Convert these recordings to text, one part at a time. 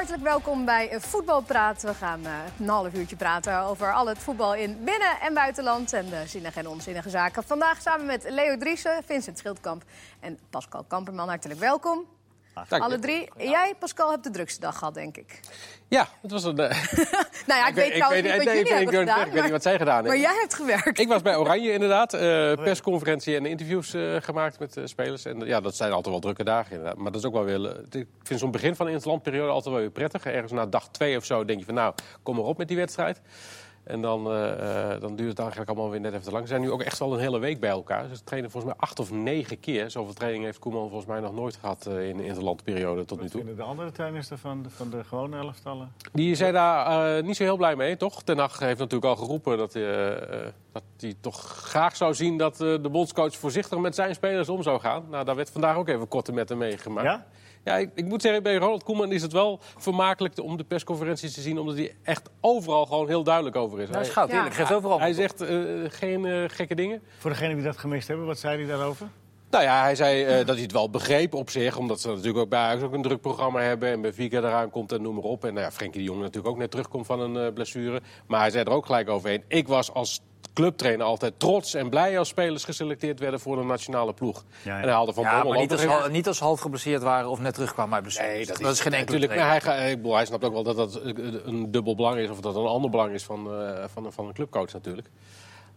hartelijk welkom bij eh, Voetbalpraat. We gaan eh, een half uurtje praten over al het voetbal in binnen- en buitenland... en de zinnige en onzinnige zaken. Vandaag samen met Leo Driessen, Vincent Schildkamp en Pascal Kamperman. Hartelijk welkom. Dank Alle je. drie. Jij, Pascal, hebt de drukste dag gehad, denk ik. Ja, het was een. eh, Nou ja, ik, weet trouwens niet wat nee, jullie ik weet- hebben gedaan. Ik weet niet wat zij gedaan maar hebben. jij hebt gewerkt. Ik was bij Oranje inderdaad. eh, persconferentie en interviews eh, gemaakt met eh, spelers. En ja, dat zijn altijd wel drukke dagen inderdaad. Maar dat is ook wel weer... ik vind zo'n begin van de interlandperiode altijd wel weer prettig. Ergens na dag twee of zo denk je van nou, kom maar op met die wedstrijd. En dan, eh, eh, dan duurt het eigenlijk allemaal weer net even te lang. Ze zijn nu ook echt wel een hele week bij elkaar. Ze trainen volgens mij acht of negen keer. Zoveel training heeft Koeman volgens mij nog nooit gehad eh, in de interlandperiode tot nu Wat toe. vinden de andere trainers van de gewone elftallen? Die zijn daar niet zo heel blij mee, toch? Ten Hag heeft natuurlijk al geroepen dat hij, dat hij toch graag zou zien... dat de bondscoach voorzichtig met zijn spelers om zou gaan. Nou, daar werd vandaag ook even korte metten meegemaakt. Ja? Ja, ik, ik moet zeggen, bij Ronald Koeman is het wel vermakelijk om de persconferenties te zien... omdat hij echt overal gewoon heel duidelijk over is. Nou, is Hij, goud, Ja. eerlijk. Geeft overal. hij zegt eh, geen eh, gekke dingen. Voor degenen die dat gemist hebben, wat zei hij daarover? Nou ja, hij zei eh, dat hij het wel begreep op zich. Omdat ze natuurlijk ook bij Ajax ook een druk programma hebben. En bij Vika eraan komt en noem maar op. En nou ja, Frenkie de Jong natuurlijk ook net terugkomt van een eh, blessure. Maar hij zei er ook gelijk overheen. Ik was als clubtrainer altijd trots en blij als spelers geselecteerd werden voor de nationale ploeg. Ja, ja. En hij haalde van Ja, Bommel maar ook niet als, hal- niet als ze half geblesseerd waren of net terugkwamen uit blessure. Nee, dat, dat is geen enkele natuurlijk. Maar hij, ga- ik bedoel, hij snapt ook wel dat dat een dubbel belang is. Of dat een ander belang is van, eh, van, van een clubcoach natuurlijk.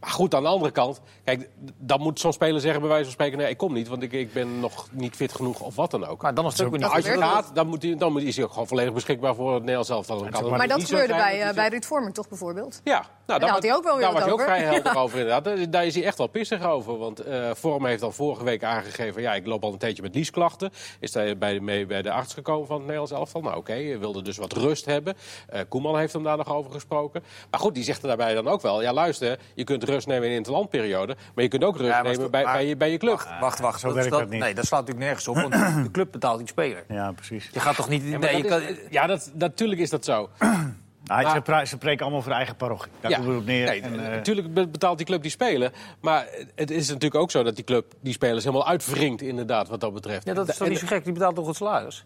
Maar goed, aan de andere kant, kijk, dan moet zo'n speler zeggen bij wijze van spreken... nee, ik kom niet, want ik, ik ben nog niet fit genoeg of wat dan ook. Maar dan is het ook niet als je gaat, dan, moet hij, dan moet, is hij ook gewoon volledig beschikbaar voor het Nederlands elftal. Dan kan het maar dat gebeurde bij, eh, bij Ruud Vormer toch bijvoorbeeld? Ja, nou, daar daar had hij ook wel weer daar was hij ook over. vrij helder over inderdaad. Daar- Daar is hij echt wel pissig over. Want eh Vorm heeft dan vorige week aangegeven... ja, ik loop al een tijdje met liesklachten. Is hij bij, mee bij de arts gekomen van het Nederlands elftal? Nou oké, hij wilde dus wat rust hebben. Eh, Koeman heeft hem daar nog over gesproken. Maar goed, die zegt er daarbij dan ook wel... ja luister, je kunt rust nemen in de interlandperiode... maar je kunt ook rust Ja, nemen bij, maar- bij, je, bij je club. Wacht, wacht. Zo dat, werkt dat- dat niet. Nee, dat slaat natuurlijk nergens op. Want de club betaalt die speler. Ja, precies. Je gaat toch niet... Ja, maar nee, je dat kan, is- ja, dat, natuurlijk is dat zo. Nou, Maar- ze, pra- ze spreken allemaal voor eigen parochie. Daar komt het op neer. Nee, En, eh, natuurlijk be- betaalt die club die spelen. Maar het is natuurlijk ook zo dat die club die spelers helemaal uitwringt, inderdaad, wat dat betreft. ja, dat is toch niet zo gek? Die betaalt toch het salaris?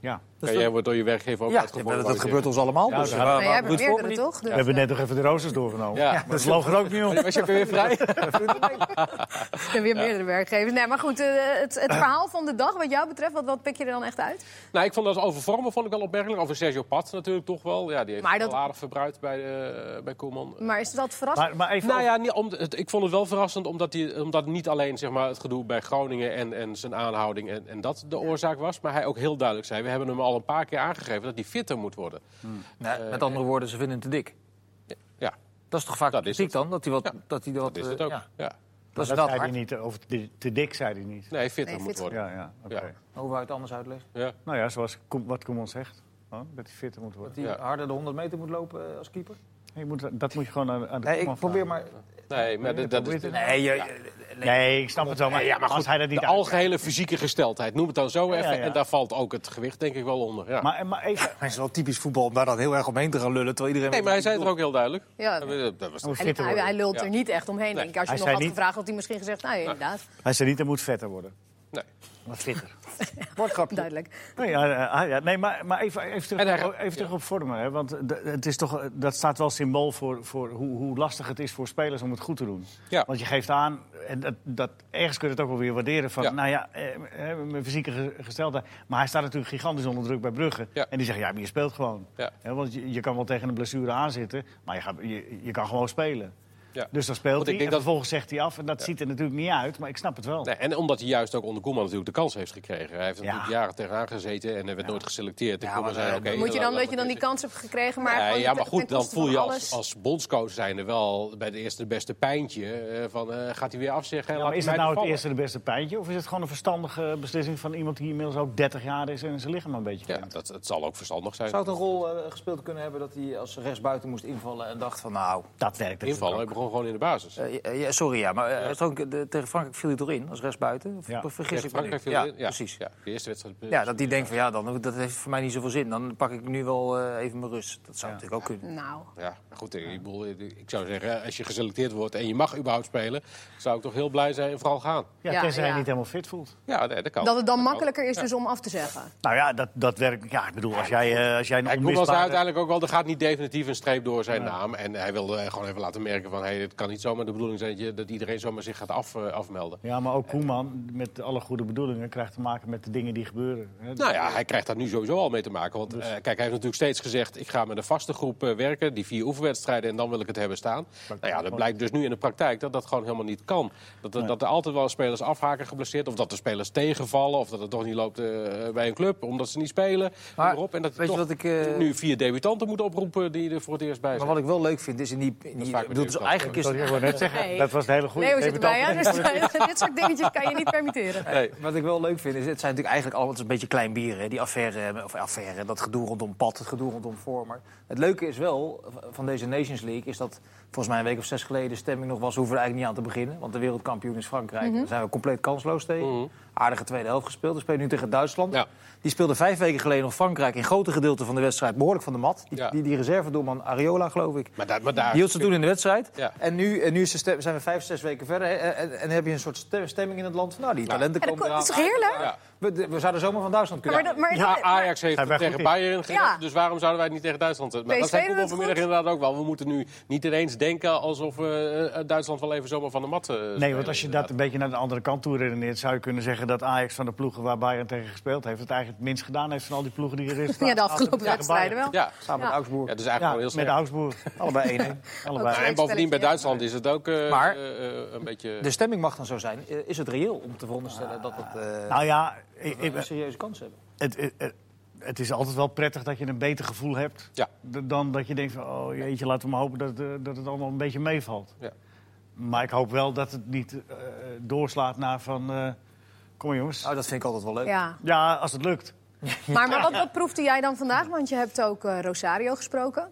Ja. Is jij wordt door je werkgever ook Ja, dat, dat gebeurt ons allemaal. Ja, dus ja. hebt Ruud meerdere, toch? Dus, We hebben net nog even de roosters doorgenomen. Ja, maar dat geloof er ook niet om. Was je weer vrij? En weer meerdere werkgevers. Nee, maar goed, eh, het, het verhaal van de dag wat jou betreft, wat, wat pik je er dan echt uit? nou, ik vond dat over vormen vond ik wel opmerkelijk. Over Sergio Pat natuurlijk toch wel. Ja, die heeft Maar dat- wel aardig verbruikt bij, eh bij Koeman. Maar is dat verrassend? Maar, maar even Nou over- ja, niet, om, het, ik vond het wel verrassend omdat, die, omdat niet alleen zeg maar, het gedoe bij Groningen en, en zijn aanhouding en, en dat de oorzaak was. Maar hij ook heel duidelijk zei, we hebben hem al een paar keer aangegeven dat hij fitter moet worden. Nee, met andere woorden, ze vinden hem te dik. Ja, Dat is toch vaak Dat de is het. dan? Dat hij wat... Ja, Dat hij wat dat is eh, het ook. ja. Ja. Dat is dat zei hij niet. Over te, te dik zei hij niet. Nee, fitter Nee, moet worden. Ja, ja. Hoe wou je het anders uitleggen? Ja. Nou ja, zoals wat Koeman zegt. Oh, dat hij fitter moet worden. Dat hij Ja. harder de 100 meter moet lopen eh, als keeper? Je moet, dat moet je gewoon aan, aan de Nee, ik probeer maar... Nee, maar Nee, dat, is... Nee, je, nee. Nee, ik snap het wel. Maar, ja, maar als goed, hij dat niet de uit- algehele fysieke gesteldheid, noem het dan zo even. ja, ja. En daar valt ook het gewicht denk ik wel onder. Ja. Maar, maar even, Hij is wel typisch voetbal om daar dan heel erg omheen te gaan lullen. Terwijl iedereen nee, maar hij zei het er ook heel duidelijk. Ja. Dat was hij, hij lult Ja. er niet echt omheen. Nee. Denk ik. Als je Hij nog had niet- gevraagd, had hij misschien gezegd, nou ja, inderdaad, hij zei niet, hij moet vetter worden. Nee. Maar fitter. Woordgrapje. duidelijk. Nee, ja, ja, ah, ja, nee, maar, maar even, even terug, even terug op vormen. Hè, want het is toch, dat staat wel symbool voor, voor hoe, hoe lastig het is voor spelers om het goed te doen. Ja. Want je geeft aan, en dat, dat, ergens kun je het ook wel weer waarderen... van, Ja. nou ja, eh, eh, mijn fysieke ge- gesteldheid... maar hij staat natuurlijk gigantisch onder druk bij Brugge. Ja. En die zeggen, ja, maar je speelt gewoon. Ja. Hè, want je, je kan wel tegen een blessure aanzitten... maar je, gaat, je, je kan gewoon spelen. Ja. Dus dan speelt hij denk en dat- vervolgens zegt hij af. En dat ziet er natuurlijk niet uit, maar ik snap het wel. Nee, en omdat hij juist ook onder Koeman natuurlijk de kans heeft gekregen. Hij heeft Ja. natuurlijk jaren tegenaan gezeten en hij werd nooit geselecteerd. En Koeman maar, zei, oké, Moet je dan dat je dan die kans hebt gekregen, maar ja, maar goed, dan voel je als, als bondscoach zijnde wel bij de eerste beste pijntje eh, van eh, gaat hij weer afzeggen. en Ja, laat maar is het nou het eerste de beste pijntje? Of is het gewoon een verstandige beslissing van iemand die inmiddels ook 30 jaar is en zijn lichaam een beetje Ja, kent? dat, het zal ook verstandig zijn. Zou het een rol eh, gespeeld kunnen hebben dat hij als rechtsbuiten moest invallen en dacht van nou... Dat werkt natuurlijk Invallen. Gewoon, gewoon in de basis. Eh, ja, sorry, ja, maar eh, hij ook, de- tegen Frankrijk viel hij toch in als rechtsbuiten? Of Ja. of vergis Tegen ik me Frankrijk viel ja, ja, precies. Ja, de eerste wedstrijd. Ja, dat die denkt van ja, dan, dat heeft voor mij niet zoveel zin. Dan pak ik nu wel eh, even mijn rust. Dat zou natuurlijk ook kunnen. Nou, Ja, goed, ik, bedoel, ik zou zeggen, als je geselecteerd wordt en je mag überhaupt spelen, zou ik toch heel blij zijn en vooral gaan. Ja, Ja, tenzij ja. je niet helemaal fit voelt. Ja, nee, dat kan. dat het dan makkelijker is dus om af te zeggen. Nou ja, dat, dat werkt. Ja, ik bedoel, als jij, eh, als jij een onmisbare... uiteindelijk ook wel, er gaat niet definitief een streep door zijn naam. En hij wilde gewoon even laten merken van, het kan niet zomaar de bedoeling zijn dat, je, dat iedereen zomaar zich gaat af, eh, afmelden. Ja, maar ook Koeman, met alle goede bedoelingen, krijgt te maken met de dingen die gebeuren. hè. Nou ja, hij krijgt daar nu sowieso al mee te maken. Want Dus- eh, kijk, hij heeft natuurlijk steeds gezegd... ik ga met een vaste groep eh, werken, die vier oefenwedstrijden... en dan wil ik het hebben staan. Nou ja, dat blijkt dus nu in de praktijk dat dat gewoon helemaal niet kan. Dat, er- dat er altijd wel spelers afhaken geblesseerd... of dat de spelers tegenvallen, of dat het toch niet loopt bij een club... omdat ze niet spelen, Maar noem maar op. En dat weet je wat ik, nu vier debutanten moet oproepen... die er voor het eerst bij Maar zijn. wat ik wel leuk vind is in die... In die bedoel, dus. Eigenlijk is Sorry, ik wou net zeggen, Nee. dat was een hele goede Leo zit erbij, hè? debutant. Dus dit soort dingetjes kan je niet permitteren. Nee. Wat ik wel leuk vind, is het zijn natuurlijk eigenlijk is een beetje klein bier. Hè? Die affaire, of affaire, dat gedoe rondom Pat, het gedoe rondom Vormer. Het leuke is wel van deze Nations League, is dat volgens mij een week of zes geleden de stemming nog was, hoeven we er eigenlijk niet aan te beginnen. Want de wereldkampioen is Frankrijk. Daar zijn we compleet kansloos tegen. Mhm. Aardige tweede helft gespeeld. We spelen nu tegen Duitsland. Ja. Die speelde vijf weken geleden nog Frankrijk in grote gedeelten van de wedstrijd behoorlijk van de mat. Die, Ja. die, die reservedoelman Areola, geloof ik. Maar daar, maar daar Die hield ze toen in de wedstrijd. Ja. En nu, en nu is de stem- zijn we vijf, zes weken verder. hè, En, en heb je een soort stem- stemming in het land van... nou, die talenten komen ko- eraan. dat is toch heerlijk? Ja. We, we zouden zomaar van Duitsland kunnen. maar, Ja, maar- Ajax heeft het tegen? Bayern gered, Ja. dus waarom zouden wij het niet tegen Duitsland zetten? Maar dat zei Koeman vanmiddag goed. inderdaad ook wel. We moeten nu niet ineens denken alsof we eh, Duitsland wel even zomaar van de mat eh, Nee, spelen, want als je dat een beetje naar de andere kant toe redeneert... zou je kunnen zeggen dat Ajax van de ploegen waar Bayern tegen gespeeld heeft... het eigenlijk het minst gedaan heeft van al die ploegen die er is. ja, de afgelopen wedstrijden wel. Ja, Samen met. Augsburg. ja, Ja, eigenlijk wel heel met slecht. Augsburg. Allebei 1-1. Allebei. En bovendien bij. Duitsland is het ook eh, Maar- eh, eh, een beetje... De stemming mag dan zo zijn. Eh, Is het reëel om te veronderstellen dat het eh, Nou ja, ik- we ik- een serieuze kans hebben? het, het, het- het is altijd wel prettig dat je een beter gevoel hebt... Ja. dan dat je denkt van, oh jeetje, laten we maar hopen dat, eh, dat het allemaal een beetje meevalt. Ja. Maar ik hoop wel dat het niet eh, doorslaat naar van... eh, kom jongens. Nou, dat vind ik altijd wel leuk. Ja. Ja, als het lukt. Maar, maar wat, wat proefde jij dan vandaag? Want je hebt ook eh, Rosario gesproken.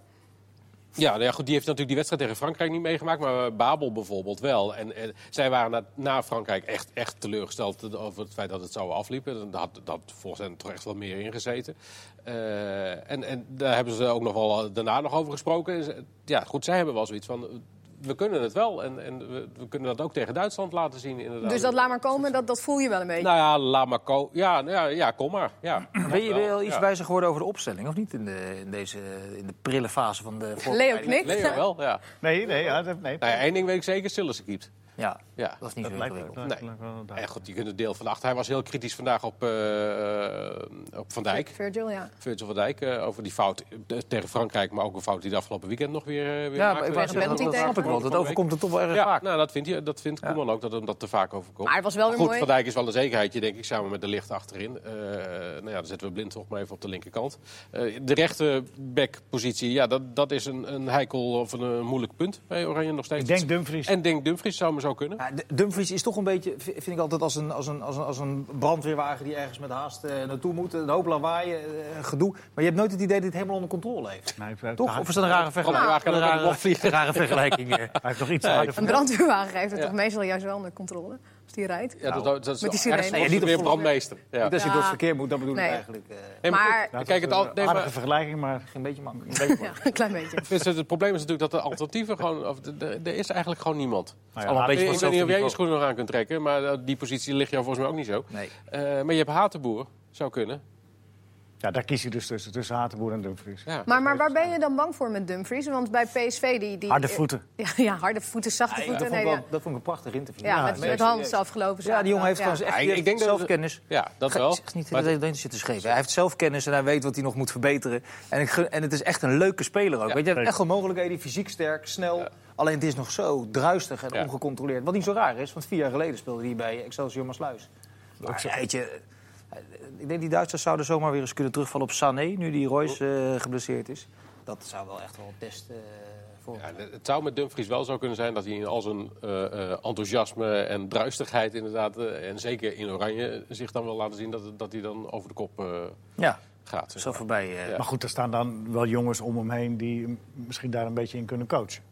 Ja, nou ja, goed, die heeft natuurlijk die wedstrijd tegen Frankrijk niet meegemaakt, maar eh, Babel bijvoorbeeld wel. En, zij waren na, na Frankrijk echt, echt teleurgesteld over het feit dat het zou afliepen. Daar had, dat volgens hen toch echt wel meer in gezeten. Eh, en, en daar hebben ze ook nog wel eh, daarna nog over gesproken. Ja, goed, zij hebben wel zoiets van, we kunnen het wel. En, en we, we kunnen dat ook tegen Duitsland laten zien, inderdaad. Dus dat laat maar komen, dat, dat voel je wel een beetje. Nou ja, laat maar ko- Ja, nou ja, ja, kom maar. Ja, Ben je wel iets ja. wijzer geworden over de opstelling, of niet? In de, in deze, in de prille fase van de Leo knikt. Leo wel, ja. Nee, nee, ja, nee. Nou ja, één ding weet ik zeker, Sillissen keept. Ja, Ja. dat is niet dat zo lijkt, ingewikkeld. Nee. lijkt wel Ja, duidelijk. goed, je kunt het deel van de acht. Hij was heel kritisch vandaag op, eh, op Van Dijk. Virgil, ja. Virgil van Dijk, eh, over die fout eh, tegen Frankrijk, maar ook een fout die de afgelopen weekend nog weer, eh, weer Ja, maar maakte. dat, snap ik wel. Dat overkomt er toch wel erg Ja, vaak. nou, dat vindt, hij, dat vindt Koeman ook, dat hem dat te vaak overkomt. Maar het was wel weer Goed, mooi. Van Dijk is wel een zekerheidje, denk ik, samen met de licht achterin. Eh, nou ja, dan zetten we blind toch maar even op de linkerkant. Eh, de rechterbackpositie, ja, dat, dat is een, een heikel of een, eh, moeilijk punt bij Oranje nog steeds. Ik denk Dumfries. En denk Dumfries zou maar zo kunnen. Dumfries is toch een beetje, vind ik altijd als een, als een, als een, als een brandweerwagen die ergens met haast eh, naartoe moet. Een hoop lawaai, eh, gedoe. Maar je hebt nooit het idee dat hij het helemaal onder controle heeft. Nee, Toch? Of is dat een rare vergelijking? Kan ook Een rare vergelijking. eh. Hij heeft nog iets Een brandweerwagen heeft het toch meestal juist wel onder controle als die rijdt. Ja, dat, dat, dat is Met die sirene. niet het op weer volle- brandmeester. Ja. Niet als je Ja. door het verkeer moet, dat bedoel ik eigenlijk. eh Nee, maar Maar- goed, kijk, het, al, nee, aardige maar- vergelijking, maar een beetje makkelijk. Ja, een klein beetje. Dus het probleem is natuurlijk dat de alternatieven gewoon... Of, er is eigenlijk gewoon niemand. nou ja, een beetje ik weet niet of jij je schoenen nog aan kunt trekken, maar eh, die positie ligt jou volgens mij ook niet zo. Nee. Eh, maar je hebt Hatenboer, zou kunnen. Ja, daar kies je dus tussen, tussen Hatenboer en Dumfries. Ja. Maar, maar waar ben je dan bang voor met Dumfries? Want bij PSV die... die Harde voeten. Ja, ja, harde voeten, zachte dat, voeten. vond ja. wel, dat vond ik een prachtig interview. Ja, met, met Hans afgelopen Ja, die jongen heeft gewoon echt Ja, ik- denk dat- zelfkennis. Ja, dat wel. zeg niet Maar- dat hij zit te schrijven. Hij heeft zelfkennis en hij weet wat hij nog moet verbeteren. En, ik, en het is echt een leuke speler ook. Ja, weet je, hij heeft zeker. echt wel mogelijkheden, fysiek sterk, snel. Alleen het is nog zo druistig en Ja. ongecontroleerd. Wat niet zo raar is, want vier jaar geleden speelde hij bij Excelsior Maasluis. Maar ja, weet je, ik denk die Duitsers zouden zomaar weer eens kunnen terugvallen op Sané, nu die Royce eh, geblesseerd is. Dat zou wel echt wel een test eh, voor Ja, het zou met Dumfries wel zo kunnen zijn dat hij in al zijn eh, eh, enthousiasme en druistigheid inderdaad... eh, en zeker in Oranje zich dan wil laten zien dat, dat hij dan over de kop eh, Ja, gaat. zeg zo maar. voorbij. eh. Ja. Maar goed, er staan dan wel jongens om hem heen die misschien daar een beetje in kunnen coachen.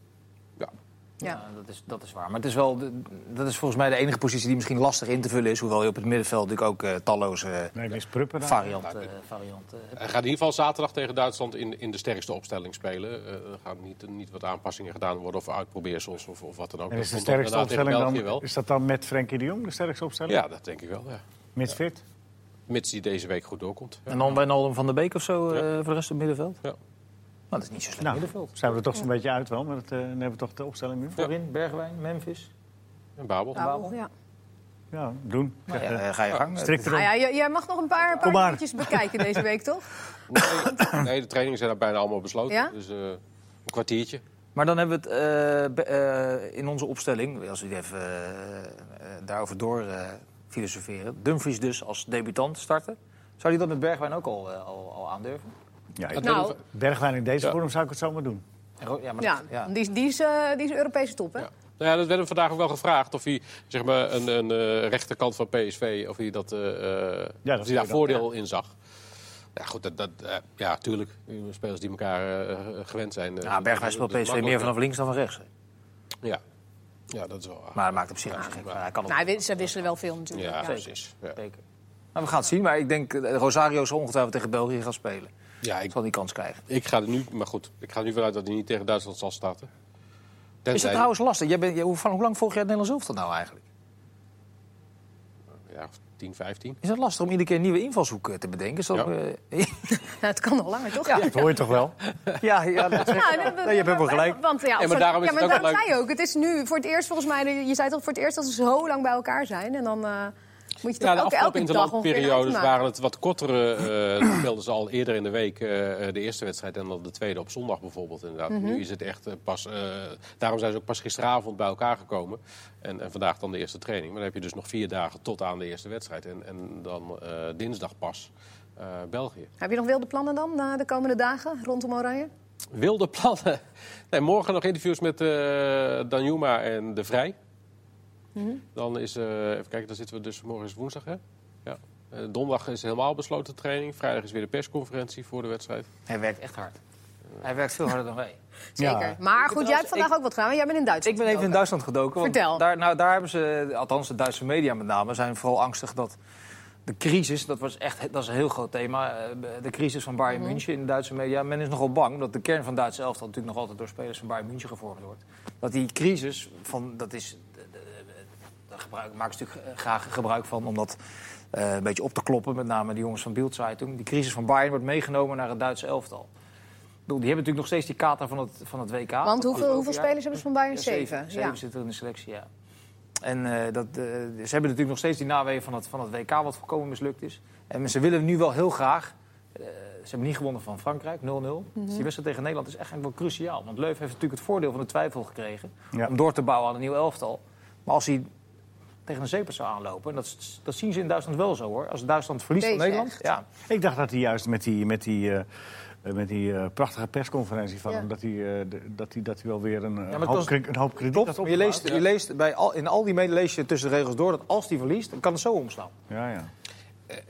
Ja. Dat, is, dat is waar. Maar het is wel, de- dat is volgens mij de enige positie die misschien lastig in te vullen is. Hoewel je op het middenveld natuurlijk ook eh, talloze Nee, daar. variant, eh, varianten hebt. Hij gaat in ieder geval zaterdag tegen Duitsland in, in de sterkste opstelling spelen. Eh, er gaan niet, niet wat aanpassingen gedaan worden of uitprobeersels of, of wat dan ook. En Dat is de sterkste opstelling dan, wel. is dat dan met Frenkie de Jong, de sterkste opstelling? Ja, dat denk ik wel. Ja. Mits fit? Mits die deze week goed doorkomt. Ja. En dan Wijnaldum van der Beek of zo eh, Ja. voor de rest op het middenveld? Ja. Nou, dat is niet zo slecht Nou, middenveld. zijn we er toch zo'n beetje uit wel, met eh, dan hebben we toch de opstelling nu? Voorin, Bergwijn, Memphis. En Babel. Babel, ja. Ja, doen. Ja, eh, ga je gang. strikt Nou erom. ja, jij mag nog een paar, paar maar. dingetjes bekijken deze week, toch? Nee, nee, de trainingen zijn er bijna allemaal besloten. Ja? Dus eh, een kwartiertje. Maar dan hebben we het eh, be- eh, in onze opstelling, als we even daarover door eh, filosoferen. Dumfries dus als debutant starten. Zou hij dat met Bergwijn ook al, al, al aandurven? Ja, ik- Nou. Bergwijn in deze Ja. vorm zou ik het zomaar doen. Ja, maar Ja, dat- ja. Die, is- die, is, eh, die is Europese top, hè? Ja. Nou ja, dat werd hem vandaag ook wel gevraagd. Of hij zeg maar, een, een eh, rechterkant van PSV, of hij, dat, eh, eh, dat of hij daar dan, voordeel in zag. Ja, goed, dat, dat, ja, tuurlijk. Spelers die elkaar eh, gewend zijn. eh, Ja, Bergwijn speelt PSV meer vanaf links dan van rechts. hè. Ja. ja, dat is wel waar. Maar dat maakt op zich gek. Hij kan Nou, hij- ze wisselen wel veel natuurlijk. Ja, Ja. precies. Ja. zeker. Nou, we gaan het zien, maar ik denk Rosario zal ongetwijfeld tegen België gaan spelen. Ja, Ik zal die kans krijgen. ik ga er nu, maar goed, ik ga er nu vanuit dat hij niet tegen Duitsland zal starten. Is dat trouwens lastig? Jij bent, jij- hoe, van, hoe lang volg jij het Nederlands elftal nou eigenlijk? Ja, 10, 15. Is het lastig om iedere keer een nieuwe invalshoek eh, te bedenken? Ja. eh, Ja, het kan al langer, toch? Ja. Dat hoor je toch wel? ja, ja, dat zeg Nou, je hebt wel gelijk. Want, ja, maar daarom is ja, het maar ook wel daarom leuk. zei je ook. Het is nu voor het eerst volgens mij... Je zei toch voor het eerst dat ze zo lang bij elkaar zijn. En dan eh, moet je toch Ja, de afgelopen interlandperiodes waren het wat kortere. dan speelden ze al eerder in de week eh, de eerste wedstrijd en dan de tweede op zondag bijvoorbeeld. Inderdaad. Mhm. Nu is het echt eh, pas. daarom zijn ze ook pas gisteravond bij elkaar gekomen. En, en vandaag dan de eerste training. Maar dan heb je dus nog vier dagen tot aan de eerste wedstrijd. En, en dan dinsdag pas België. Heb je nog wilde plannen dan eh, de komende dagen rondom Oranje? Wilde plannen. Nee, morgen nog interviews met eh Danjuma en De Vrij. Mhm. Dan is, eh, even kijken, dan zitten we dus, morgen is woensdag hè? Ja. Eh, donderdag is helemaal besloten training. Vrijdag is weer de persconferentie voor de wedstrijd. Hij werkt echt hard. Hij werkt veel harder dan wij. Zeker. Ja. Maar goed, jij hebt ik- vandaag ook wat gedaan. want Jij bent in Duitsland Ik ben even in. Duitsland gedoken. Want Vertel. Daar, nou, daar hebben ze, althans de Duitse media met name, zijn vooral angstig dat de crisis, dat, was echt, dat is een heel groot thema, eh, de crisis van Bayern Mhm. München in de Duitse media. Men is nogal bang dat de kern van Duitse elftal natuurlijk nog altijd door spelers van Bayern München gevormd wordt. Dat die crisis, van, dat is, de- de- de- daar gebruik, maken ze natuurlijk eh, graag gebruik van om dat eh, een beetje op te kloppen. Met name de jongens van Bildzeitung. Die crisis van Bayern wordt meegenomen naar het Duitse elftal. Ik bedoel, Die hebben natuurlijk nog steeds die kater van het, van het WK. Want hoeveel, hoeveel spelers hebben ze van Bayern? Ja, Zeven. Zeven, Ja. zitten er in de selectie, ja. En eh, dat, eh, ze hebben natuurlijk nog steeds die naweeën van het, van het WK, wat volkomen mislukt is. En ze willen nu wel heel graag. eh, ze hebben niet gewonnen van Frankrijk, 0-0. Mhm. Dus die wedstrijd tegen Nederland is echt wel cruciaal. Want Leuf heeft natuurlijk het voordeel van de twijfel gekregen. Ja. Om door te bouwen aan een nieuw elftal. Maar als hij tegen een zeepert zou aanlopen. En dat, dat zien ze in Duitsland wel zo hoor. Als Duitsland verliest van Nederland. echt. Ja, Ik dacht dat hij juist met die, met die, eh, eh, met die eh, prachtige persconferentie van Ja. hem... dat hij, eh, de- dat hij, dat hij wel weer een, hoop, was- een hoop krediet klopt. had Maar je leest, je leest bij al, in al die media lees je tussen de regels door dat als hij verliest, dan kan het zo omslaan. Ja, ja.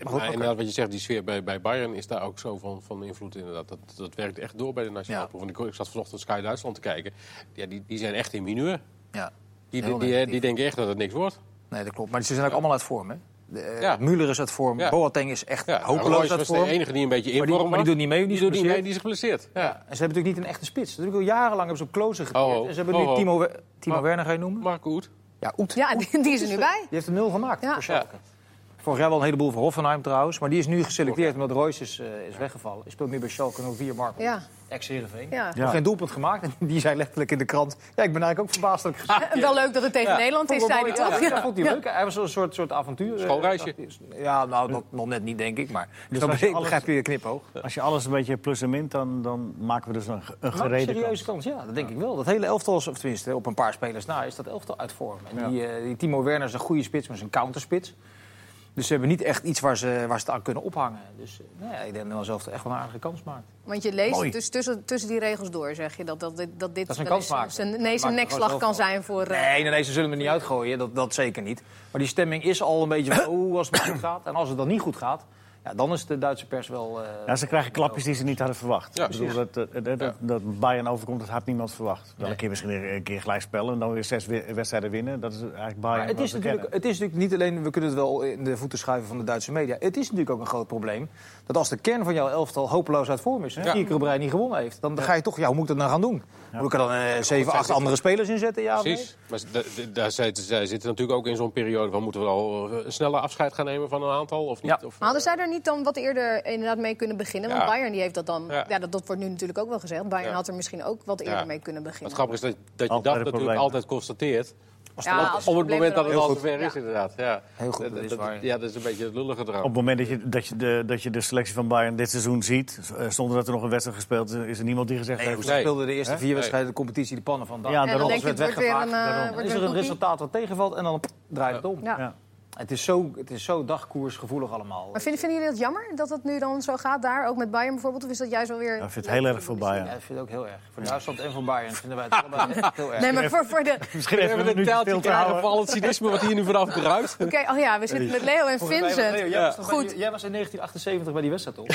Maar goed, inderdaad, wat je zegt, die sfeer bij, bij Bayern is daar ook zo van, van invloed. Inderdaad. Dat, dat werkt echt door bij de nationale Ja. ploeg. Ik, ik zat vanochtend Sky Duitsland te kijken. Ja, die, die zijn echt in mineur. Ja. Die, die, die, die denken echt dat het niks wordt. Nee, dat klopt. Maar ze zijn ook allemaal uit vorm, hè? De, eh, Ja. Müller is uit vorm, Ja. Boateng is echt Ja, hopeloos Royce uit was de vorm. enige die een beetje in Maar die- vorm maar die doet niet mee, die is die doet niet mee, geblesseerd. die is geblesseerd. Ja. Ja. En ze hebben natuurlijk niet een echte spits. Natuurlijk al jarenlang hebben ze op Klose geteerd. Oh, oh. En ze hebben Oh, nu oh. Timo, We- Timo Maar- Werner, ga je noemen? Marco Oet. Ja, Oet. Ja, die, die is er nu bij. Die heeft een nul gemaakt Ja. Voor. Vorig jaar wel een heleboel voor Hoffenheim trouwens. Maar die is nu geselecteerd omdat Royce is, eh, is weggevallen. Hij speelt nu bij Schalke 04 Marco. Ja. Ex-Heerenveen. Ja. Ja. Nog geen doelpunt gemaakt. En die zei letterlijk in de krant... Ja, ik ben eigenlijk ook verbaasd dat ik wel leuk dat het tegen Ja. Nederland is, zei hij toch? Ja, dat vond hij leuk. Hij was een soort, soort avontuur. eh, Schoolreisje. Ja, nou, dat nog net niet, denk ik. Maar Dus als je begrijp je je knipoog. Als je alles een beetje plus en min, dan, dan maken we dus een, een gereden een serieuze kans. ja, dat denk ik wel. Dat hele elftal, is- of tenminste op een paar spelers na, is dat elftal uit vorm. En Ja. die, eh, die Timo Werner is een goede spits, maar is een counterspits. Dus ze hebben niet echt iets waar ze, waar ze het aan kunnen ophangen. Dus eh, nou ja, ik denk dat zelf echt wel een aardige kans maakt. Want je leest Mooi. dus tussen, tussen die regels door, zeg je, dat, dat, dit- dat dit Dat is een wel zijn, nee, Maakt zijn er nekslag kan zijn voor... eh, Nee, nee, nee, ze zullen me niet uitgooien, dat, dat zeker niet. Maar die stemming is al een beetje van, oeh, als het goed gaat. En als het dan niet goed gaat, Ja, dan is de Duitse pers wel... eh, Ja, ze krijgen klapjes die ze niet hadden verwacht. Ja, ik bedoel, dat, dat, dat, dat, dat Bayern overkomt, dat had niemand verwacht. Wel een keer misschien een keer gelijk spelen en dan weer zes wedstrijden winnen. Dat is eigenlijk Bayern Maar het, is wat we natuurlijk, het is natuurlijk niet alleen, we kunnen het wel in de voeten schuiven van de Duitse media. Het is natuurlijk ook een groot probleem dat als de kern van jouw elftal hopeloos uit vorm is, en vier keer op rij niet gewonnen heeft, dan ga je toch, ja, hoe moet ik dat nou gaan doen? Moet ik er dan eh, zeven, acht andere spelers inzetten? Ja, of nee? Precies. Maar da- da- daar zitten, zij zitten natuurlijk ook in zo'n periode van moeten we al eh, een sneller afscheid gaan nemen van een aantal of niet? Ja. Of, Maar hadden zij er niet dan wat eerder inderdaad mee kunnen beginnen? Want Ja. Bayern die heeft dat dan... Ja. Ja. dat, dat wordt nu natuurlijk ook wel gezegd. Bayern Ja. had er misschien ook wat eerder Ja. mee kunnen beginnen. het grappige is dat, dat je dat natuurlijk altijd constateert. Ja, als op het moment dat het al zover is, Ja. inderdaad. Ja. Heel goed, dat is waar. Ja, dat is een beetje het lullige eraan. Op het moment dat je, dat, je de, dat je de selectie van Bayern dit seizoen ziet, eh, zonder dat er nog een wedstrijd gespeeld is, is er niemand die gezegd Nee, heeft... ze Nee. speelden de eerste vier wedstrijden de competitie de pannen van. Ja, dan daarom. je, het werd een, eh. Dan wordt is er een een resultaat wat tegenvalt en dan draait het om. Het is zo, het is zo dagkoersgevoelig allemaal. Maar vinden, vinden jullie dat jammer dat het nu dan zo gaat daar? Ook met Bayern bijvoorbeeld? Of is dat juist wel weer... Ja, ik vind het heel erg voor Bayern. Ja, ik vind het ook heel erg. Voor Duitsland en voor Bayern vinden wij het allebei echt heel erg. Nee, maar voor, voor de... Misschien We even hebben een taaltje te krijgen houden. van al het cynisme wat hier nu vanaf druipt. Oké, oh ja, we zitten met Leo en Vincent. Leo, jij, was Goed. jij was in 1978 bij die wedstrijd, toch?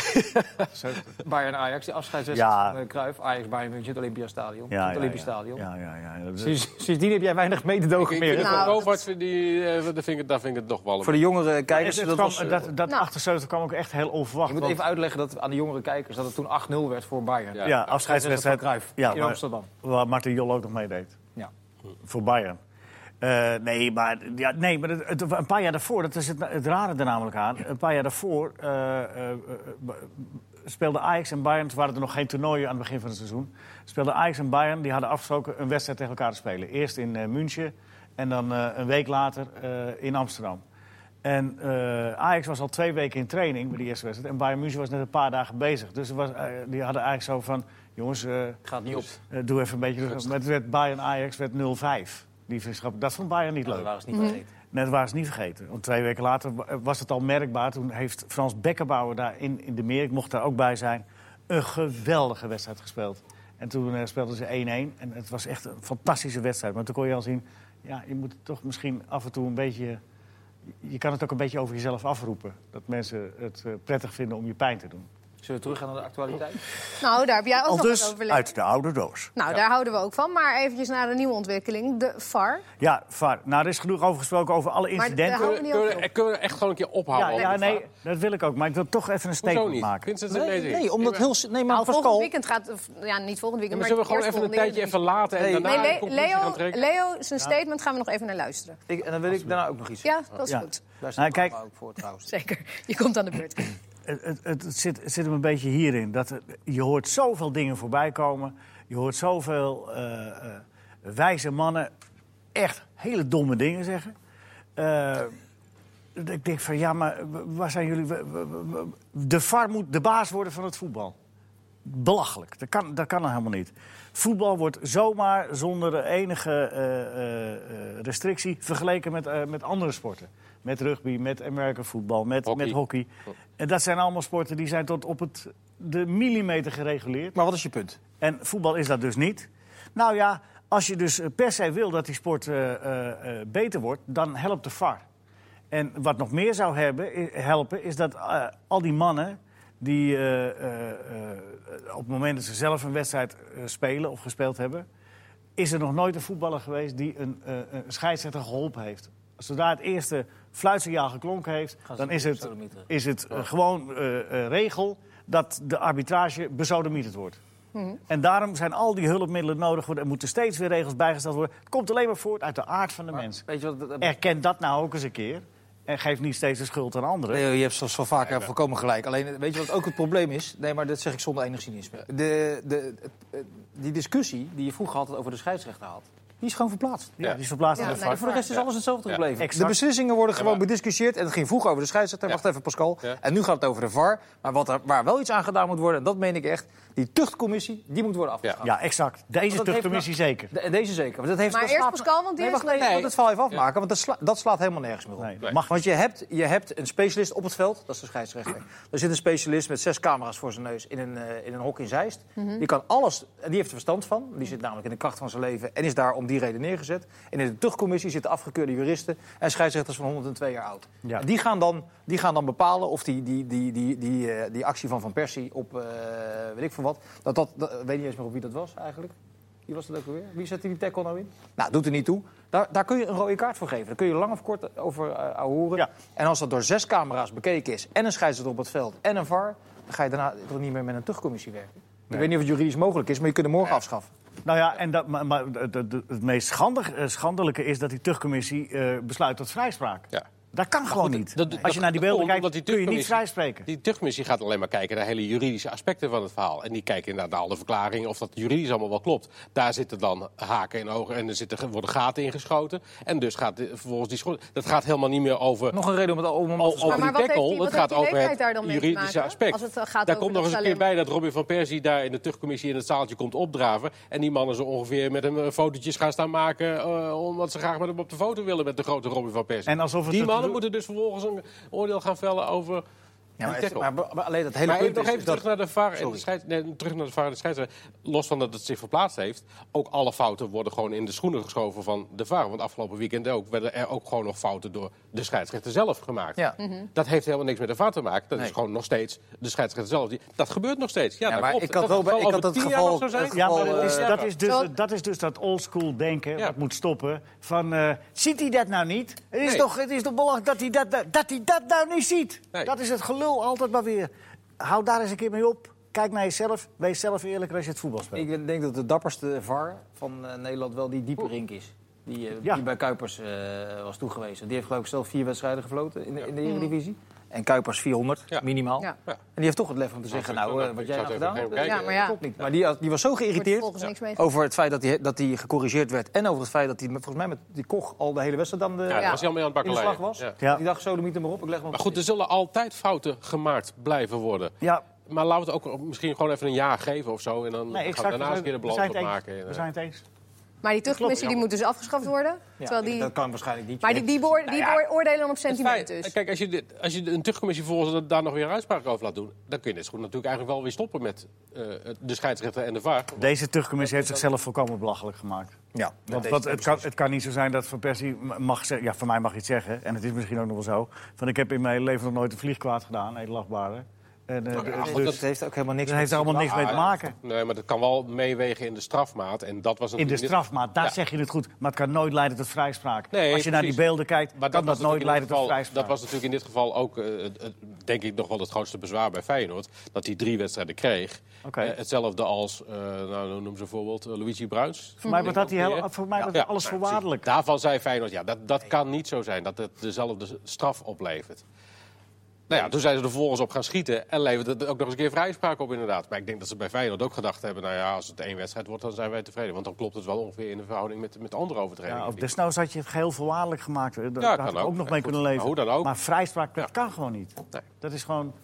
Bayern Ajax, die afscheidswedstrijd Ja. van uh, Cruijff. Ajax Bayern München, het Olympiastadion. Ja, het ja, Olympisch ja. Stadion. Ja, ja, ja. Dat is- Sinds, sindsdien heb jij weinig mededogen Ik meer. hè? Nou, nou, Kovacs, die, eh, ik, daar vind ik het nog wel een Voor de jongere Het- kijkers, het dat, kwam- was, eh, dat, dat Nou. 78 kwam ook echt heel onverwacht. je moet want- even uitleggen dat, aan de jongere kijkers dat het toen 8-0 werd voor Bayern. Ja. ja, afscheidswedstrijd Cruijff ja, in Amsterdam. Waar Martin Jol ook nog meedeed. Ja. Voor Bayern. Eh, nee, maar, ja, nee, maar het, het- een paar jaar daarvoor, dat is het, het rare er namelijk aan. Een paar jaar daarvoor eh, eh, eh, speelden Ajax en Bayern, toen waren er nog geen toernooien aan het begin van het seizoen. Speelden Ajax en Bayern, die hadden afgesproken een wedstrijd tegen elkaar te spelen. Eerst in München en dan eh, een week later eh, in Amsterdam. En eh, Ajax was al twee weken in training bij die eerste wedstrijd. En Bayern München was net een paar dagen bezig. Dus was, die hadden eigenlijk zo van, jongens... eh, Gaat niet op. eh, doe even een beetje rustig. Maar het werd Bayern Ajax werd 0-5. Die vriendschap, dat vond Bayern niet Dat leuk. waren ze niet vergeten. Nee, dat waren ze niet vergeten. Want twee weken later wa- was het al merkbaar. Toen heeft Frans Bekkenbauer daar in, in de meer, ik mocht daar ook bij zijn, een geweldige wedstrijd gespeeld. En toen speelden ze 1-1. En het was echt een fantastische wedstrijd. Maar toen kon je al zien, ja, je moet toch misschien af en toe een beetje... Je kan het ook een beetje over jezelf afroepen. Dat mensen het eh, prettig vinden om je pijn te doen. Zullen we teruggaan naar de actualiteit? Nou, daar heb jij ook Al nog dus over uit de oude doos. Nou, daar houden we ook van. Maar eventjes naar de nieuwe ontwikkeling, de VAR. Ja, VAR. Nou, er is genoeg over gesproken over alle Maar daar incidenten. houden we niet Kunnen we, op. kunnen we echt gewoon een keer ophouden? Ja, nee, dat wil ik ook. Maar ik wil toch even een statement maken. Vincent Nee, mee nee, omdat heel... Nee, maar Nou, volgend weekend gaat... Ja, niet volgend weekend, maar maar... zullen we gewoon even een volgende tijdje even laten en Nee. daarna Nee, Leo? Leo, zijn statement gaan we nog even naar luisteren. Ik, en dan wil ik daarna ook nog iets Ja, dat is goed. Daar Nou, staat kijk- kijk, ook voor trouwens. Zeker. Je komt aan de beurt. Het, het, het zit, zit hem een beetje hierin. Dat je hoort zoveel dingen voorbij komen. Je hoort zoveel eh, wijze mannen echt hele domme dingen zeggen. Eh, ik denk van, ja, maar waar zijn jullie... De VAR moet de baas worden van het voetbal. Belachelijk. Dat kan, dat kan nou helemaal niet. Voetbal wordt zomaar zonder enige eh, eh, eh, restrictie vergeleken met, eh, met andere sporten. Met rugby, met American voetbal, met Hockey. met hockey. En dat zijn allemaal sporten die zijn tot op het, de millimeter gereguleerd. Maar wat is je punt? En voetbal is dat dus niet. Nou ja, als je dus per se wil dat die sport eh, eh, eh, beter wordt, dan helpt de VAR. En wat nog meer zou hebben, helpen, is dat al die mannen die eh, eh, eh, op het moment dat ze zelf een wedstrijd eh, spelen of gespeeld hebben, is er nog nooit een voetballer geweest die een, eh, een scheidsrechter geholpen heeft. Zodra het eerste fluitsignaal geklonken heeft, dan is het, is het gewoon regel dat de arbitrage besodemieterd wordt. En daarom zijn al die hulpmiddelen nodig. worden. Er moeten steeds weer regels bijgesteld worden. Het komt alleen maar voort uit de aard van de mens. Weet je wat... dat- Erken dat nou ook eens een keer. En geef niet steeds de schuld aan anderen. Leo, je hebt zoals van vaker volkomen gelijk. Alleen, weet je wat ook het probleem is? Nee, maar dat zeg ik zonder enig cynisme. De, de, het- die discussie die je vroeger had over de scheidsrechter had, die is gewoon verplaatst. Ja, die is verplaatst Ja, nee, VAR. Voor de rest is alles hetzelfde Ja. gebleven. Exact. De beslissingen worden gewoon bediscussieerd. En het ging vroeger over de scheidsrechter. Ja. Wacht even, Pascal. Ja. En nu gaat het over de VAR. Maar wat er, waar wel iets aan gedaan moet worden, en dat meen ik echt... die tuchtcommissie, die moet worden afgeschaft. Ja, exact. Deze heeft tuchtcommissie zeker. De- deze zeker. Want dat heeft, Maar dat eerst slaat- Pascal, want die nee, is wacht, nee, het val even afmaken. Want dat, sla- dat slaat helemaal nergens meer op. Nee, dat Nee. mag Want je hebt, je hebt een specialist op het veld, dat is de scheidsrechter. Er zit een specialist met zes camera's voor zijn neus in een, eh, in een hok in Zeist. Die kan alles, en die heeft er verstand van. Die zit namelijk in de kracht van zijn leven en is daar om die reden neergezet. En in de terugcommissie zitten afgekeurde juristen en scheidsrechters van 102 jaar oud. Ja. En die, gaan dan, die gaan dan bepalen of die, die, die, die, die, eh, die actie van Van Persie op eh, weet ik veel wat. Dat, dat, weet niet eens meer op wie dat was eigenlijk. Wie was dat ook alweer? Wie zette die tackle nou in? Nou, doet er niet toe. Daar, daar kun je een rode kaart voor geven. Daar kun je lang of kort over uh, horen. Ja. En als dat door zes camera's bekeken is en een scheidsrechter op het veld en een VAR, dan ga je daarna toch niet meer met een terugcommissie werken. Ik weet niet of het juridisch mogelijk is, maar je kunt hem morgen afschaffen. Nou ja, en dat, maar, maar het, meest eh, schandelijke is dat die terugcommissie eh, besluit tot vrijspraak. Ja. Dat kan gewoon goed, niet. dat- dat- Als je naar die beelden kijkt, die kun je niet vrijspreken. Die terugcommissie gaat alleen maar kijken naar hele juridische aspecten van het verhaal. En die kijken inderdaad naar alle verklaringen of dat juridisch allemaal wel klopt. Daar zitten dan haken in ogen en er zitten, worden gaten ingeschoten. En dus gaat de- vervolgens die school... Dat gaat helemaal niet meer over... Nog een reden om het om, om o- te over Maar die tackle, die- wat het heeft gaat over daar het juridische aspect. Als het, gaat daar komt nog eens een keer bij dat Robin van Persie daar in de terugcommissie in het zaaltje komt opdraven. En die mannen zo ongeveer met hem eh, fotootjes gaan staan maken. eh, omdat ze graag met hem op de foto willen met de grote Robin van Persie. En alsof het doen- moeten dus vervolgens een oordeel gaan vellen over Ja, maar, tackle. maar, maar alleen dat hele Maar punt nog even is dat... terug naar de VAR de scheids, nee, terug naar de VAR en de scheidsrechter. Los van dat het zich verplaatst heeft, ook alle fouten worden gewoon in de schoenen geschoven van de VAR. Want afgelopen weekend ook werden er ook gewoon nog fouten door de scheidsrechter zelf gemaakt. Ja. Dat heeft helemaal niks met de VAR te maken. Dat Nee. is gewoon nog steeds de scheidsrechter zelf. Die, dat gebeurt nog steeds. Ja, Ja, maar klopt. ik had Dat wel ik had het tien jaar geval- Ja, maar geval, dat is, eh, dat, is dus, dat is dus dat oldschool denken, Ja. dat moet stoppen. Van, eh, ziet hij dat nou niet? Het is Nee. toch, het is toch belangrijk dat hij dat, dat, dat hij dat nou niet ziet? Nee. Dat is het gelul altijd maar weer. Hou daar eens een keer mee op. Kijk naar jezelf. Wees zelf eerlijk als je het voetbal speelt. Ik denk dat de dapperste VAR van eh, Nederland wel die diepe rink is. Die, eh, Ja. die bij Kuipers eh, was toegewezen. Die heeft geloof ik zelf vier wedstrijden gefloten in de, in de Eredivisie. En Kuipers 400, Ja. minimaal. Ja. Ja. En die heeft toch het lef om te zeggen, nou, eh, wat jij nou even gedaan hebt, kijken. Ja, maar ja. klopt niet. Maar die, die was zo geïrriteerd over het feit dat hij, dat hij gecorrigeerd werd. En over het feit dat hij volgens mij met die Koch al de hele wedstrijd aan de, Ja, was hij al mee aan het in de slag was. Die dacht, zo, de hem maar op, ik leg hem Maar goed, er zullen altijd fouten gemaakt blijven worden. Ja, Maar laten we het ook misschien gewoon even een jaar geven of zo. En dan nee, gaan we daarna eens een keer de balans op maken. We zijn het eens. Maar die terugcommissie die moet dus afgeschaft worden. Ja, terwijl die, Dat kan waarschijnlijk niet. maar die, die, beoor- die Nou beoordelen dan op sentiment dus. Kijk, als je, dit, als je een terugcommissie volgens daar nog weer een uitspraak over laat doen... dan kun je dit goed natuurlijk eigenlijk wel weer stoppen met eh, de scheidsrechter en de VAR. Deze terugcommissie heeft zichzelf volkomen belachelijk gemaakt. Ja, Want, want het, kan, het kan niet zo zijn dat Van Persie mag zeggen... Ja, voor mij mag je het zeggen. En het is misschien ook nog wel zo. Van ik heb in mijn leven nog nooit een vliegkwaad gedaan, edelachtbare. En, eh, Oké, dus- Dus dat heeft ook helemaal niks dat heeft er allemaal niks mee te maken. Nee, maar dat kan wel meewegen in de strafmaat. En dat was In de strafmaat, daar Ja. zeg je het goed. Maar het kan nooit leiden tot vrijspraak. Nee, Als je naar die beelden kijkt, Maar kan dat, was nooit natuurlijk leiden in tot dit geval- vrijspraak. Dat was natuurlijk in dit geval ook, eh, denk ik, nog wel het grootste bezwaar bij Feyenoord. Dat hij drie wedstrijden kreeg. Oké. Eh, hetzelfde als, eh nou, noem ze bijvoorbeeld, Luigi Bruins. Voor mij was dat, heel, voor mij was Ja, alles nou, voorwaardelijk. Daarvan zei Feyenoord, ja, dat, dat kan niet zo zijn. Dat het dezelfde straf oplevert. Nou ja, toen zijn ze er vervolgens op gaan schieten en levert het ook nog eens een keer vrijspraak op inderdaad. Maar ik denk dat ze bij Feyenoord ook gedacht hebben, nou ja, als het één wedstrijd wordt, dan zijn wij tevreden. Want dan klopt het wel ongeveer in de verhouding met, met andere overtredingen. Ja, of desnoods had je het geheel voorwaardelijk gemaakt. Daar kan daar had ik ook. ook nog Ja, mee goed. kunnen leven. Maar hoe dan ook. Maar vrijspraak, dat Ja. kan gewoon niet. Nee. Dat is gewoon,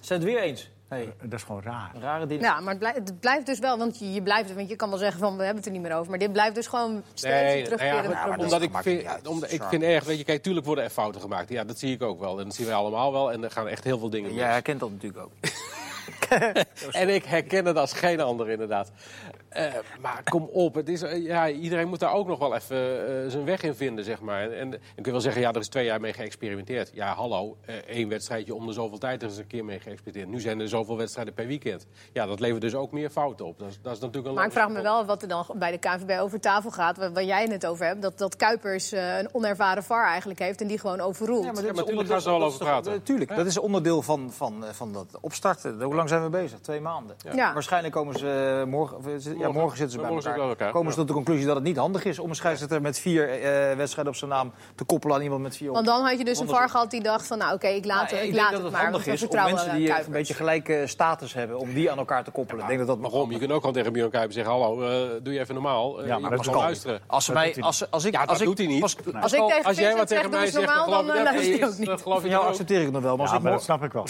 Zijn het weer eens? Hey, dat is gewoon raar. een rare ding. Ja, maar het blijft, het blijft dus wel, want je, je blijft, want je kan wel zeggen van we hebben het er niet meer over, maar dit blijft dus gewoon steeds een nou ja, probleem. omdat ik vind, uit. omdat ik vind erg, weet je, kijk, tuurlijk worden er fouten gemaakt. Ja, dat zie ik ook wel. En dat zien wij allemaal wel. En er gaan echt heel veel dingen Jij mis. herkent dat natuurlijk ook. En ik herken het als geen ander, inderdaad. Eh, maar kom op, het is, eh, ja, iedereen moet daar ook nog wel even eh, zijn weg in vinden, zeg maar. En, en ik wil wel zeggen, ja, er is twee jaar mee geëxperimenteerd. Ja, hallo, eh, één wedstrijdje om de zoveel tijd er is een keer mee geëxperimenteerd. Nu zijn er zoveel wedstrijden per weekend. Ja, dat levert dus ook meer fouten op. Dat is, dat is natuurlijk een Maar ik vraag me wel wat er dan bij de KNVB over tafel gaat, waar, waar jij het over hebt, dat, dat Kuipers eh, een onervaren VAR eigenlijk heeft en die gewoon overroelt. Ja, maar, Ja, maar tuurlijk gaan ze er wel over praten. Tuurlijk, dat is onderdeel van, van, eh, van dat opstarten. Hoe lang zijn we bezig? Twee maanden. Ja. Waarschijnlijk komen ze eh, morgen, eh, ja, morgen zitten ze bij elkaar. ze bij elkaar, Komen ja. ze tot de conclusie dat het niet handig is om een scheidsrechter met vier eh, wedstrijden op zijn naam te koppelen aan iemand met vier op. Want dan had je dus een. VAR gehad die dacht van nou oké, ik laat, Nou, ik ik laat denk dat het het maar, handig is om vertrouwen mensen die een Kuipers. beetje gelijke status hebben, om die aan elkaar te koppelen. ik denk dat dat Waarom? Je kunt ook gewoon tegen Björn Kuiper zeggen... hallo, eh, doe je even normaal. Eh, Ja, maar dat kan. luisteren. Als, ze Dat mij, doet hij als, als ik, dat ik, doet hij niet. Als ik Pascal, tegen Als jij wat tegen mij zegt, dan ik eh, luister je ook niet. Dat geloof van ik jou accepteer ik het nog wel. Maar ik dat snap ik wel.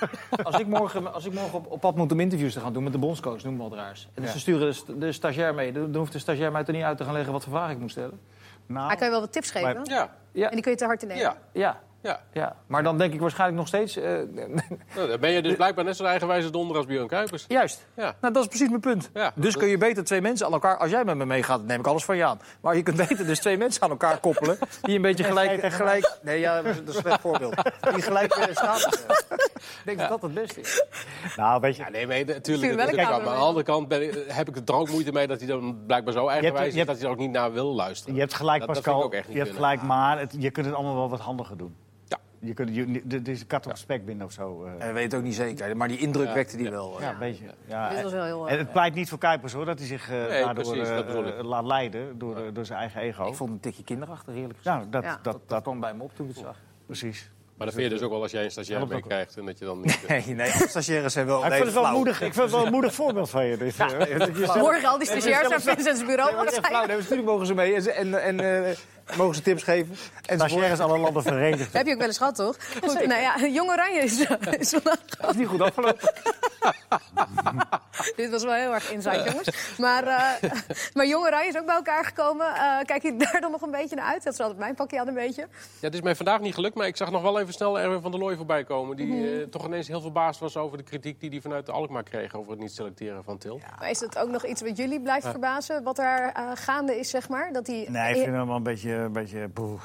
als ik morgen, als ik morgen op, op pad moet om interviews te gaan doen met de bondscoach, noem maar wat raars. En ze sturen de, st- de stagiair mee. Dan hoeft de stagiair mij toch niet uit te gaan leggen wat voor vraag ik moet stellen. Hij Nou, kan je wel wat tips geven Maar- Ja, Ja, en die kun je te hard te nemen. ja. ja. Ja. Ja. Maar dan denk ik waarschijnlijk nog steeds... eh, Nou, dan ben je dus blijkbaar net zo eigenwijze donder als Björn Kuipers. Juist. Ja. Nou, dat is precies mijn punt. Ja. dus kun je beter twee mensen aan elkaar... Als jij met me meegaat, dan neem ik alles van je aan. Maar je kunt beter dus twee mensen aan elkaar koppelen... die een beetje gelijk... gelijk nee, ja, dat is een slecht voorbeeld. Die gelijk status hebben. Ik denk dat dat het beste is. Nou, weet je, Ja, nee, maar natuurlijk. Kijk, aan de andere kant ben ik- heb ik er ook moeite mee dat hij dan blijkbaar zo eigenwijs je is hebt- dat hij er ook niet naar wil luisteren. je hebt gelijk, Dat- dat Pascal. vind ik ook echt niet je hebt kunnen. gelijk, maar het, je kunt het allemaal wel wat handiger doen. Ja. Je kunt, je, dit is een kat op spek binnen of zo. eh. En we weten het ook niet zeker. Maar die indruk Ja. wekte die wel. ja, een beetje. Ja, Dit was wel heel, en het eh, pleit niet voor Kuipers hoor, dat hij zich eh, daardoor laat leiden door, door zijn eigen ego. Ik vond het een tikje kinderachtig, eerlijk gezegd. Nou, dat, Ja. dat, Dat, dat, kwam bij me op toen ik het zag. precies. Maar dat vind je dus ook wel als jij een stagiair Helpt ook. meekrijgt en dat je dan niet... Nee, nee, stagiaires zijn wel... ik nee, vind het wel moedig. Ik vind het wel een moedig voorbeeld van je. Dit, eh. Morgen al die stagiairs naar Vincent's bureau. Zei flauw, nee, natuurlijk mogen ze mee en, en, en eh, mogen ze tips geven. En Stagiaires alle landen verenigd. Heb je ook wel eens gehad, toch? Goed, nou ja, Jong Oranje is, is vandaag is niet goed afgelopen. Dit was wel heel erg insight, jongens. Maar, eh maar Jong Oranje is ook bij elkaar gekomen. Eh, kijk je daar dan nog een beetje naar uit? Dat is altijd mijn pakje aan een beetje. Ja, het is mij vandaag niet gelukt, maar ik zag nog wel even snel Erwin van der Looy voorbij komen. Die eh, toch ineens heel verbaasd was over de kritiek die hij vanuit de Alkmaar kreeg over het niet selecteren van Til. Maar is dat ook nog iets wat jullie blijft verbazen? Wat eh, gaande is, zeg maar? Dat die, Nee, ik vind hem wel een beetje... Een beetje boe.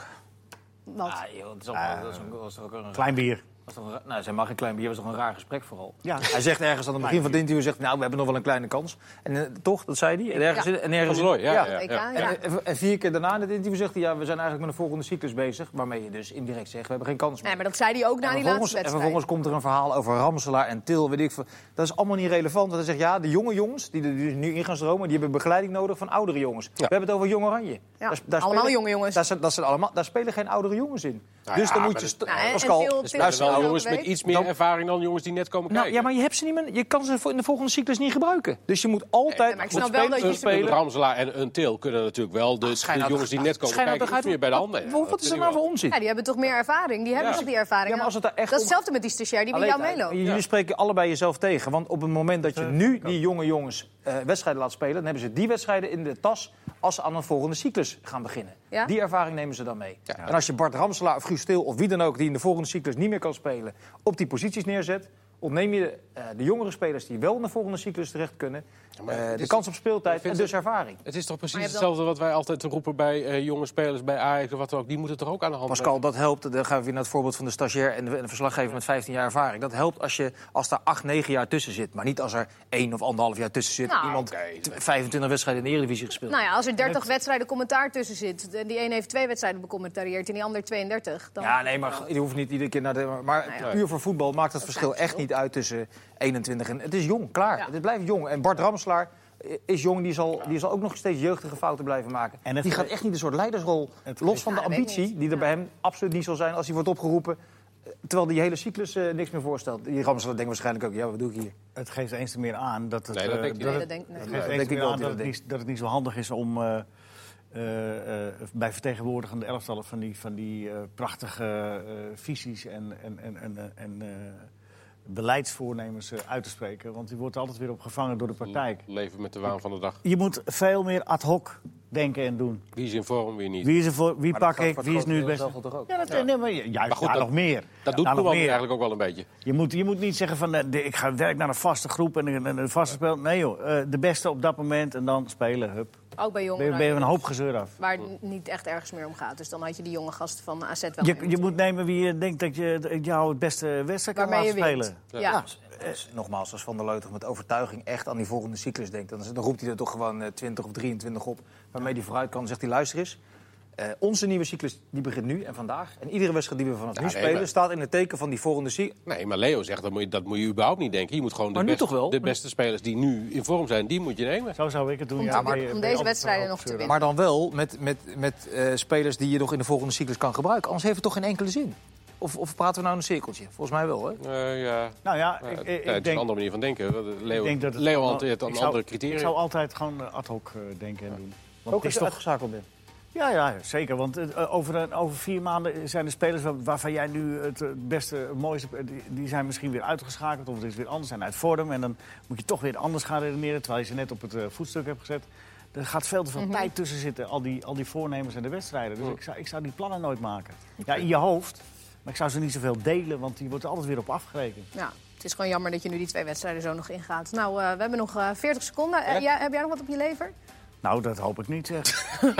Wat? Ah, joh, is allemaal, dat is ook een, Klein bier. Was toch een nou, zij mag geen klein bier, was toch een raar gesprek vooral. Ja. Hij zegt ergens aan het begin van het interview, zegt, nou, we hebben nog wel een kleine kans. En eh, toch, dat zei hij. En ergens, Ja. en ergens ja. ja. En, en vier keer daarna in het interview zegt hij, ja, we zijn eigenlijk met een volgende cyclus bezig. Waarmee je dus indirect zegt, we hebben geen kans meer. Nee, maar dat zei hij ook na En die vervolgens, laatste en wedstrijd. vervolgens komt er een verhaal over Ramselaar en Til, weet ik veel. Dat is allemaal niet relevant. Want hij zegt, ja, de jonge jongens die er dus nu in gaan stromen... die hebben begeleiding nodig van oudere jongens. We hebben het over Jong Oranje. Daar- daar allemaal spelen- jonge jongens. Daar, zijn- dat zijn allemaal, daar spelen geen oudere jongens in. Nou dus ja, dan moet je... Nou, en- en Pascal, Dus nou. jongens met iets meer Dan- ervaring dan jongens die net komen Nou, kijken. ja, maar je hebt ze niet meer, je kan ze in de volgende cyclus niet gebruiken. Dus je moet altijd Nee, maar ik met snap wel dat je- spelen. Een Ramselaar en een Til kunnen natuurlijk wel de, de Schijnhoudt- jongens die net komen Schijnhoudt kijken iets meer bij de handen. Ja, Wat is er nou voor onzin? Ja, die hebben toch meer ervaring? Die hebben Ja. toch die ervaring? Ja, maar als het daar echt dat is om- hetzelfde met die stagiair die bij jou meeloopt. Jullie spreken allebei jezelf tegen. Want op het moment dat je nu die jonge jongens eh, wedstrijden laat spelen... dan hebben ze die wedstrijden in de tas als ze aan een volgende cyclus gaan beginnen. Ja? Die ervaring nemen ze dan mee. En als je Bart Ramselaar of Guus Stil of wie dan ook... die in de volgende cyclus niet meer kan spelen, op die posities neerzet... ontneem je de, eh, de jongere spelers die wel in de volgende cyclus terecht kunnen... eh, de kans op speeltijd en dus ervaring. Het is toch precies hetzelfde wat wij altijd roepen bij eh, jonge spelers, bij Ajax of wat dan ook. Die moeten toch ook aan de hand Pascal, dat helpt. Dan gaan we weer naar het voorbeeld van de stagiair en de, en de verslaggever met 15 jaar ervaring. Dat helpt als, je, als er 8, 9 jaar tussen zit. Maar niet als er 1 of anderhalf jaar tussen zit. Nou, Iemand oké. t- 25 wedstrijden in de Eredivisie gespeeld. Nou ja, als er 30 wedstrijden commentaar tussen zit... en die een heeft twee wedstrijden becommentarieerd en die ander 32... dan... Ja, nee, maar je hoeft niet iedere keer naar de. Maar Nou ja. puur voor voetbal maakt het verschil klein echt niet uit tussen 21 en. Het is jong, klaar. Ja. Het blijft jong. En Bart Ramslaar is jong, die zal, die zal ook nog steeds jeugdige fouten blijven maken. En het- die gaat echt niet een soort leidersrol. Het- los van de ambitie, die er bij hem absoluut niet zal zijn als hij wordt opgeroepen. eh, Terwijl die hele cyclus eh, niks meer voorstelt. Die Ramslaar denkt waarschijnlijk ook: ja, wat doe ik hier? Het geeft eens te meer aan dat het, eh, niet, dat het niet zo handig is om eh, eh, eh, bij vertegenwoordigende elftallen van die, van die eh, prachtige eh, visies en, en, en, en, en eh, beleidsvoornemens eh, uit te spreken. Want die wordt altijd weer op gevangen door de praktijk. Leven met de waan van de dag. Je moet veel meer ad hoc denken en doen. Wie is in vorm, wie niet. Wie is er voor, wie pak ik, wie is nu het beste? toch ook? Ja, dat, nee, maar juist Maar goed, ja, dat- nog meer. Dat doet Ja, nog Koeman meer. eigenlijk ook wel een beetje. Je moet, je moet niet zeggen van eh, de- ik ga werk naar een vaste groep en een, een, vaste spel. Nee joh, eh, de beste op dat moment en dan spelen. Hup. Ook bij Jong Ben je, ben je een hoop gezeur af. Waar het niet echt ergens meer om gaat. Dus dan had je die jonge gasten van AZ wel Je, je moet nemen wie je denkt dat je jou het beste wedstrijd kan laten spelen. Ja. Dus, nogmaals, als Van der Leuter met overtuiging echt aan die volgende cyclus denkt... dan, dan roept hij er toch gewoon eh, 20 of 23 op waarmee hij vooruit kan. Dan zegt hij, luister eens, eh, onze nieuwe cyclus die begint nu en vandaag. En iedere wedstrijd die we vanaf Ja, nu nee, spelen... maar- staat in het teken van die volgende cyclus. Nee, maar Leo zegt dat moet je, dat moet je überhaupt niet denken. Je moet gewoon de, Maar de beste spelers die nu in vorm zijn, die moet je nemen. Zo zou ik het doen. Om ja, je- om deze wedstrijden nog te winnen. Maar dan wel met, met, met eh, spelers die je nog in de volgende cyclus kan gebruiken. Anders heeft het toch geen enkele zin? Of, of praten we nou in een cirkeltje? Volgens mij wel, hè? Eh, ja. Nou ja, ik, ja, ik, het is een denk, andere manier van denken. Leo, ik denk dat het Leo wel- hanteert aan ik zou- andere Ik criteria. zou altijd gewoon eh, ad hoc eh, denken en doen. Want Ook het als is je toch uitgeschakeld bent. Ja, ja, zeker. Want over, een- over vier maanden zijn de spelers waar- waarvan jij nu het beste, het mooiste... Die, die zijn misschien weer uitgeschakeld of het is weer anders, zijn uit vorm. En dan moet je toch weer anders gaan redeneren, terwijl je ze net op het voetstuk hebt gezet. Er gaat veel te veel tijd tussen zitten, al die, al die voornemens en de wedstrijden. Dus ik, zou, ik zou die plannen nooit maken. Ja, in je hoofd Maar ik zou ze niet zoveel delen, want die wordt er altijd weer op afgerekend. Ja, het is gewoon jammer dat je nu die twee wedstrijden zo nog ingaat. Nou, eh, we hebben nog eh, 40 seconden. Eh, Ja? jij- heb jij nog wat op je lever? Nou, dat hoop ik niet, zeg.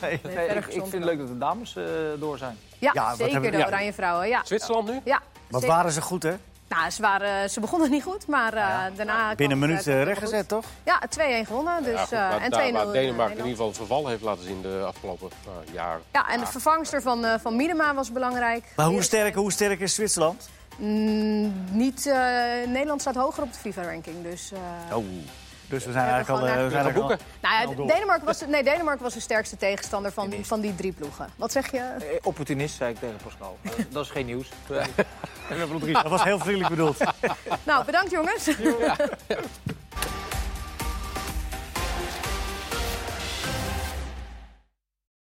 Nee, verder ik, vind het leuk dat de dames eh, door zijn. Ja, zeker de ja. Oranje Vrouwen. Ja, Zwitserland nu? ja. Wat zeker. waren ze goed, hè? Nou, ze, waren, ze begonnen niet goed, maar eh, daarna... Binnen een minuut eh, rechtgezet, toch? Ja, 2-1 gewonnen. Dus, Ja, goed, eh, en 2-0 daar, waar in, Denemarken in ieder geval het verval heeft laten zien de afgelopen nou, jaar. Ja, en de vervangster van, eh van Miedema was belangrijk. Maar hoe sterk, hoe sterk is Zwitserland? Mm, niet, eh, Nederland staat hoger op de FIFA-ranking. Dus, eh, Oh. Dus we zijn eigenlijk al... eh, we zijn eigenlijk boeken. nou ja. Denemarken was, de, nee, Denemarken was de sterkste tegenstander van, van die drie ploegen. Wat zeg je? Eh, opportunist, zei ik tegen Pascal. Eh, dat is geen nieuws. Dat was heel vriendelijk bedoeld. Nou, bedankt jongens.